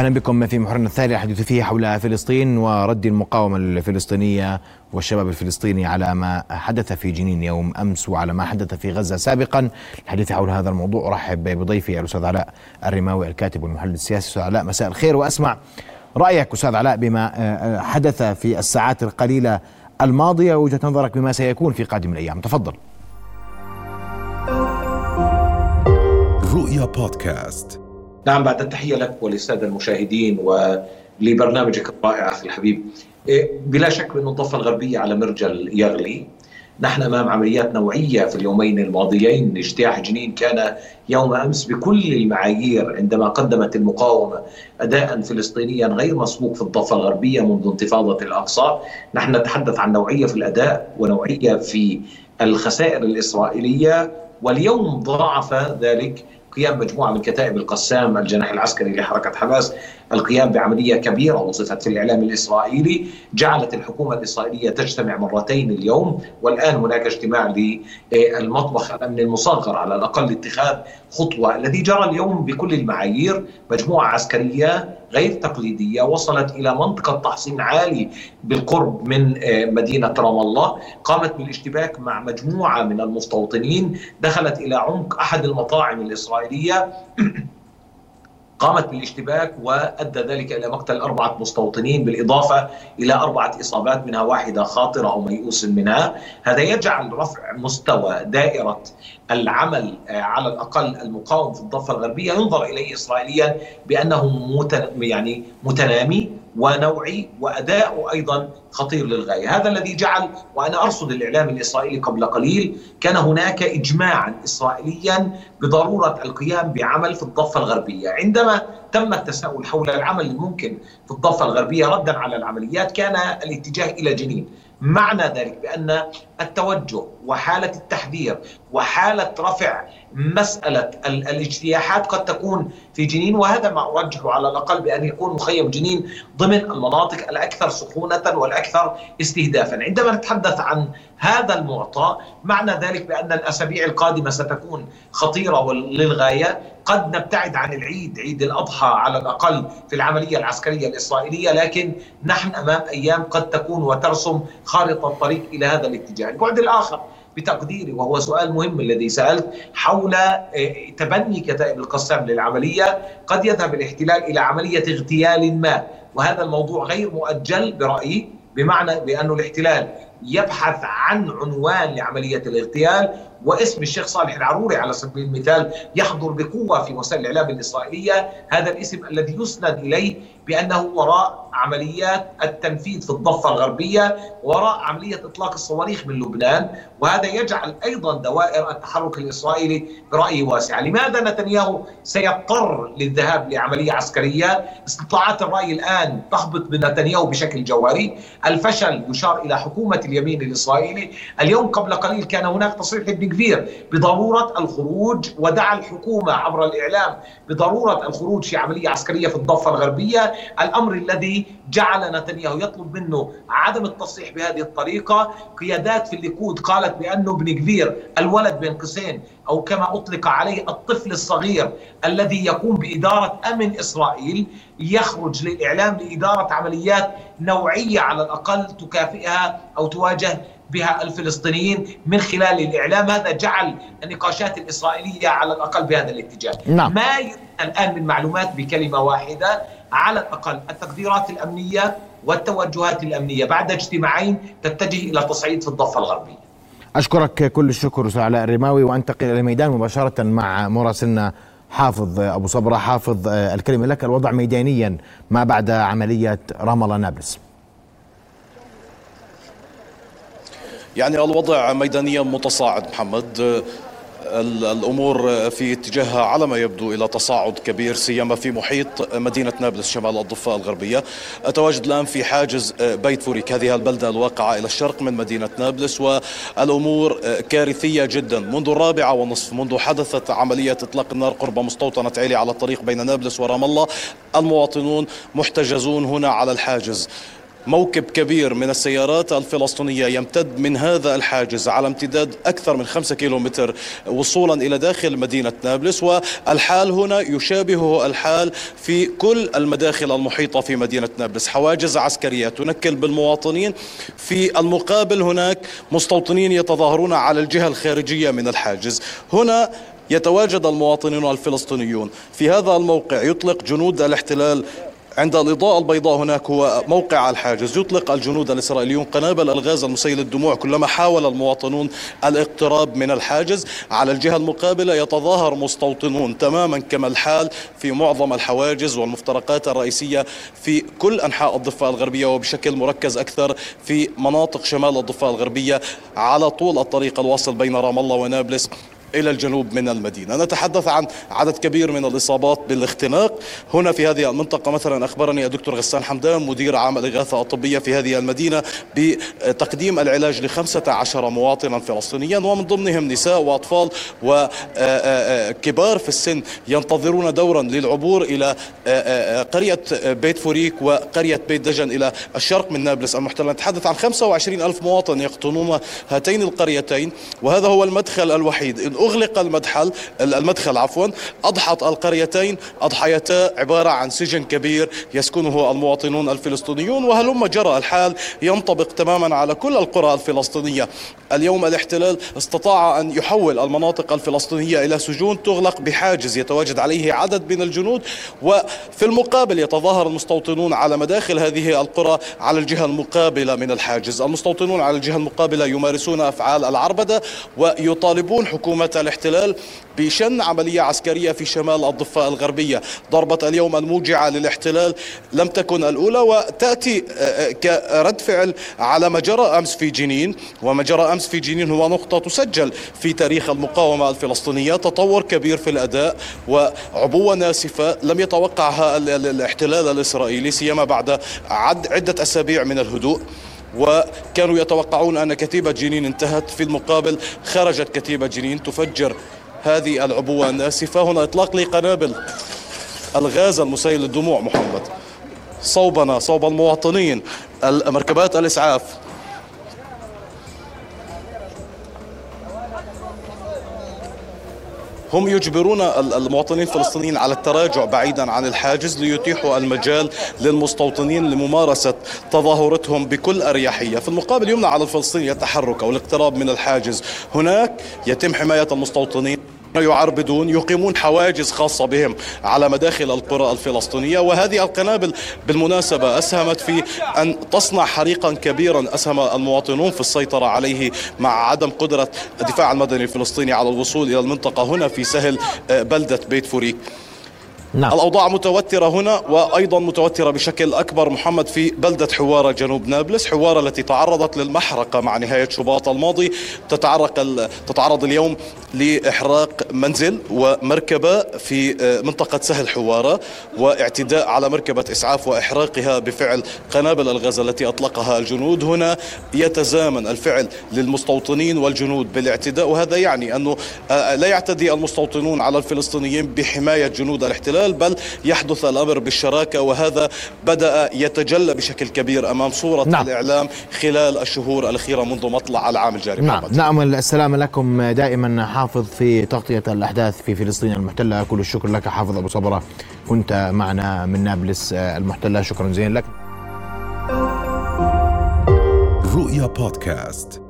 أهلا بكم في محورنا الثاني الحديث فيه حول فلسطين ورد المقاومة الفلسطينيه والشباب الفلسطيني على ما حدث في جنين يوم أمس وعلى ما حدث في غزة. سابقا الحديث حول هذا الموضوع. أرحب بضيفي الأستاذ علاء الرماوي الكاتب والمحلل السياسي. أستاذ علاء مساء الخير. وأسمع رأيك أستاذ علاء بما حدث في الساعات القليلة الماضية وجهه نظرك بما سيكون في قادم الأيام. تفضل. رؤيا بودكاست. نعم بعد التحية لك وللسادة المشاهدين ولبرنامجك الرائع أخي الحبيب. إيه، بلا شك أن الضفة الغربية على مرجل يغلي نحن أمام عمليات نوعية في اليومين الماضيين. اجتياح جنين كان يوم أمس بكل المعايير عندما قدمت المقاومة أداء فلسطينيا غير مسبوق في الضفة الغربية منذ انتفاضة الأقصى، نحن نتحدث عن نوعية في الأداء ونوعية في الخسائر الإسرائيلية واليوم ضاعف ذلك قيام مجموعه من كتائب القسام الجناح العسكري لحركة حماس القيام بعملية كبيرة وصفت في الإعلام الإسرائيلي جعلت الحكومة الإسرائيلية تجتمع مرتين اليوم والآن هناك اجتماع للمطبخ الأمن المصغر على الأقل اتخاذ خطوة الذي جرى اليوم بكل المعايير مجموعة عسكرية غير تقليدية وصلت إلى منطقة تحصين عالي بالقرب من مدينة رام الله. قامت بالاشتباك مع مجموعة من المستوطنين. دخلت إلى عمق أحد المطاعم الإسرائيلية. قامت بالاشتباك وأدى ذلك إلى مقتل أربعة مستوطنين بالإضافة إلى أربعة إصابات منها واحدة خاطرة أو ميؤوس منها، هذا يجعل رفع مستوى دائرة العمل على الأقل المقاوم في الضفة الغربية. ينظر إليه اسرائيليا بأنه يعني متنامي ونوعي واداؤه أيضا خطير للغاية، هذا الذي جعل وأنا أرصد الإعلام الإسرائيلي قبل قليل كان هناك اجماعا اسرائيليا بضرورة القيام بعمل في الضفة الغربية، عندما تم التساؤل حول العمل الممكن في الضفة الغربية ردا على العمليات كان الاتجاه إلى جنين، معنى ذلك بأن التوجه وحالة التحذير وحالة رفع مسألة الاجتياحات قد تكون في جنين وهذا ما ارجحه على الأقل بأن يكون مخيم جنين ضمن المناطق الأكثر سخونة والأكثر استهدافا، عندما نتحدث عن هذا المعطى معنى ذلك بأن الأسابيع القادمة ستكون خطيرة للغاية، قد نبتعد عن العيد عيد الأضحى على الأقل في العملية العسكرية الإسرائيلية لكن نحن أمام أيام قد تكون وترسم خارطة الطريق إلى هذا الاتجاه، البعد الآخر بتقديري وهو سؤال مهم الذي سألت حول تبني كتائب القسام للعملية. قد يذهب الاحتلال إلى عملية اغتيال ما وهذا الموضوع غير مؤجل برأيي بمعنى بأن الاحتلال يبحث عن عنوان لعملية الاغتيال واسم الشيخ صالح العروري على سبيل المثال يحضر بقوة في وسائل الإعلام الإسرائيلية. هذا الاسم الذي يسند إليه بأنه وراء عمليات التنفيذ في الضفة الغربية وراء عملية إطلاق الصواريخ من لبنان وهذا يجعل أيضا دوائر التحرك الإسرائيلي برأيي واسعة. لماذا نتنياهو سيضطر للذهاب لعملية عسكرية؟ استطلاعات الرأي الآن تهبط بنتنياهو بشكل جوهري. الفشل يشار إلى حكومة اليمين الإسرائيلي. اليوم قبل قليل كان هناك تصريح لابن كبير بضرورة الخروج ودعا الحكومة عبر الإعلام بضرورة الخروج في عملية عسكرية في الضفة الأمر الذي جعل نتنياهو يطلب منه عدم التصريح بهذه الطريقة. قيادات في الليكود قالت بأنه ابن كبير الولد بين قوسين أو كما أطلق عليه الطفل الصغير الذي يقوم بإدارة أمن إسرائيل يخرج للإعلام لإدارة عمليات نوعية على الأقل تكافئها أو تواجه بها الفلسطينيين من خلال الإعلام. هذا جعل النقاشات الإسرائيلية على الأقل بهذا الاتجاه. نعم. ما الآن من معلومات بكلمة واحدة على الأقل التقديرات الأمنية والتوجهات الأمنية بعد اجتماعين تتجه إلى تصعيد في الضفة الغربية. أشكرك كل الشكر أستاذ علاء الرماوي وأنتقل إلى الميدان مباشرة مع مراسلنا حافظ أبو صبرة. حافظ الكلمة لك الوضع ميدانيا ما بعد عملية رام الله نابلس. يعني الوضع ميدانيا متصاعد محمد. الأمور في اتجاهها على ما يبدو إلى تصاعد كبير سيما في محيط مدينة نابلس شمال الضفة الغربية. أتواجد الآن في حاجز بيت فوريك هذه البلدة الواقعة إلى الشرق من مدينة نابلس والأمور كارثية جدا منذ الرابعة ونصف منذ حدثت عملية إطلاق النار قرب مستوطنة عيلي على الطريق بين نابلس ورام الله المواطنون محتجزون هنا على الحاجز. موكب كبير من السيارات الفلسطينية يمتد من هذا الحاجز على امتداد أكثر من خمسة كيلومتر وصولا إلى داخل مدينة نابلس والحال هنا يشابه الحال في كل المداخل المحيطة في مدينة نابلس. حواجز عسكرية تنكل بالمواطنين. في المقابل هناك مستوطنين يتظاهرون على الجهة الخارجية من الحاجز. هنا يتواجد المواطنون الفلسطينيون. في هذا الموقع يطلق جنود الاحتلال عند الإضاءة البيضاء هناك هو موقع الحاجز. يطلق الجنود الإسرائيليون قنابل الغاز المسيل الدموع كلما حاول المواطنون الاقتراب من الحاجز. على الجهة المقابلة يتظاهر مستوطنون تماما كما الحال في معظم الحواجز والمفترقات الرئيسية في كل أنحاء الضفة الغربية وبشكل مركز أكثر في مناطق شمال الضفة الغربية على طول الطريق الواصل بين رام الله ونابلس. إلى الجنوب من المدينة. نتحدث عن عدد كبير من الإصابات بالاختناق. هنا في هذه المنطقة مثلا أخبرني الدكتور غسان حمدان مدير عام الإغاثة الطبية في هذه المدينة بتقديم العلاج لخمسة عشر مواطنا فلسطينيا ومن ضمنهم نساء وأطفال وكبار في السن ينتظرون دورا للعبور إلى قرية بيت فوريك وقرية بيت دجن إلى الشرق من نابلس المحتلة. نتحدث عن 25 ألف مواطن يقطنون هاتين القريتين وهذا هو المدخل الوحيد. أغلق المدخل المدخل عفوا أضحت القريتين أضحيتا عبارة عن سجن كبير يسكنه المواطنون الفلسطينيون وهلما جرى الحال ينطبق تماما على كل القرى الفلسطينية. اليوم الاحتلال استطاع أن يحول المناطق الفلسطينية إلى سجون تغلق بحاجز يتواجد عليه عدد من الجنود وفي المقابل يتظاهر المستوطنون على مداخل هذه القرى على الجهة المقابلة من الحاجز. المستوطنون على الجهة المقابلة يمارسون أفعال العربدة ويطالبون حكومة الاحتلال بشن عملية عسكرية في شمال الضفة الغربية. ضربة اليوم الموجعة للاحتلال لم تكن الأولى وتأتي آه، آه، كرد فعل على ما جرى أمس في جنين وما جرى أمس في جنين هو نقطة تسجل. في تاريخ المقاومة الفلسطينية تطور كبير في الأداء وعبوة ناسفة لم يتوقعها الاحتلال الإسرائيلي سيما بعد عدة أسابيع من الهدوء. وكانوا يتوقعون أن كتيبة جنين انتهت. في المقابل خرجت كتيبة جنين تفجر هذه العبوة الناسفة. هنا إطلاق لقنابل الغاز المسيل للدموع. محمد صوبنا صوب المواطنين مركبات الإسعاف. هم يجبرون المواطنين الفلسطينيين على التراجع بعيدا عن الحاجز ليتيحوا المجال للمستوطنين لممارسة تظاهرتهم بكل أريحية. في المقابل يمنع على الفلسطيني التحرك أو الاقتراب من الحاجز. هناك يتم حماية المستوطنين. يعربدون يقيمون حواجز خاصة بهم على مداخل القرى الفلسطينية. وهذه القنابل بالمناسبة أسهمت في أن تصنع حريقا كبيرا أسهم المواطنون في السيطرة عليه مع عدم قدرة الدفاع المدني الفلسطيني على الوصول إلى المنطقة هنا في سهل آه، بلدة بيت فوريك. نعم. الأوضاع متوترة هنا وأيضا متوترة بشكل أكبر محمد في بلدة حوارة جنوب نابلس حوارة التي تعرضت للمحرقة مع نهاية شباط الماضي تتعرق تتعرض اليوم لإحراق منزل ومركبة في آه، منطقة سهل حوارة واعتداء على مركبة إسعاف وإحراقها بفعل قنابل الغاز التي أطلقها الجنود هنا يتزامن الفعل للمستوطنين والجنود بالاعتداء وهذا يعني أنه آه، لا يعتدي المستوطنون على الفلسطينيين بحماية جنود الاحتلال بل يحدث الأمر بالشراكة وهذا بدأ يتجلى بشكل كبير أمام صورة نعم. الإعلام خلال الشهور الأخيرة منذ مطلع العام الجاري نعم نعم السلام لكم دائما حافظ في تغطية الأحداث في فلسطين المحتلة. كل الشكر لك حافظ أبو صبرة كنت معنا من نابلس المحتلة. شكرا جزيلا لك. رؤيا بودكاست.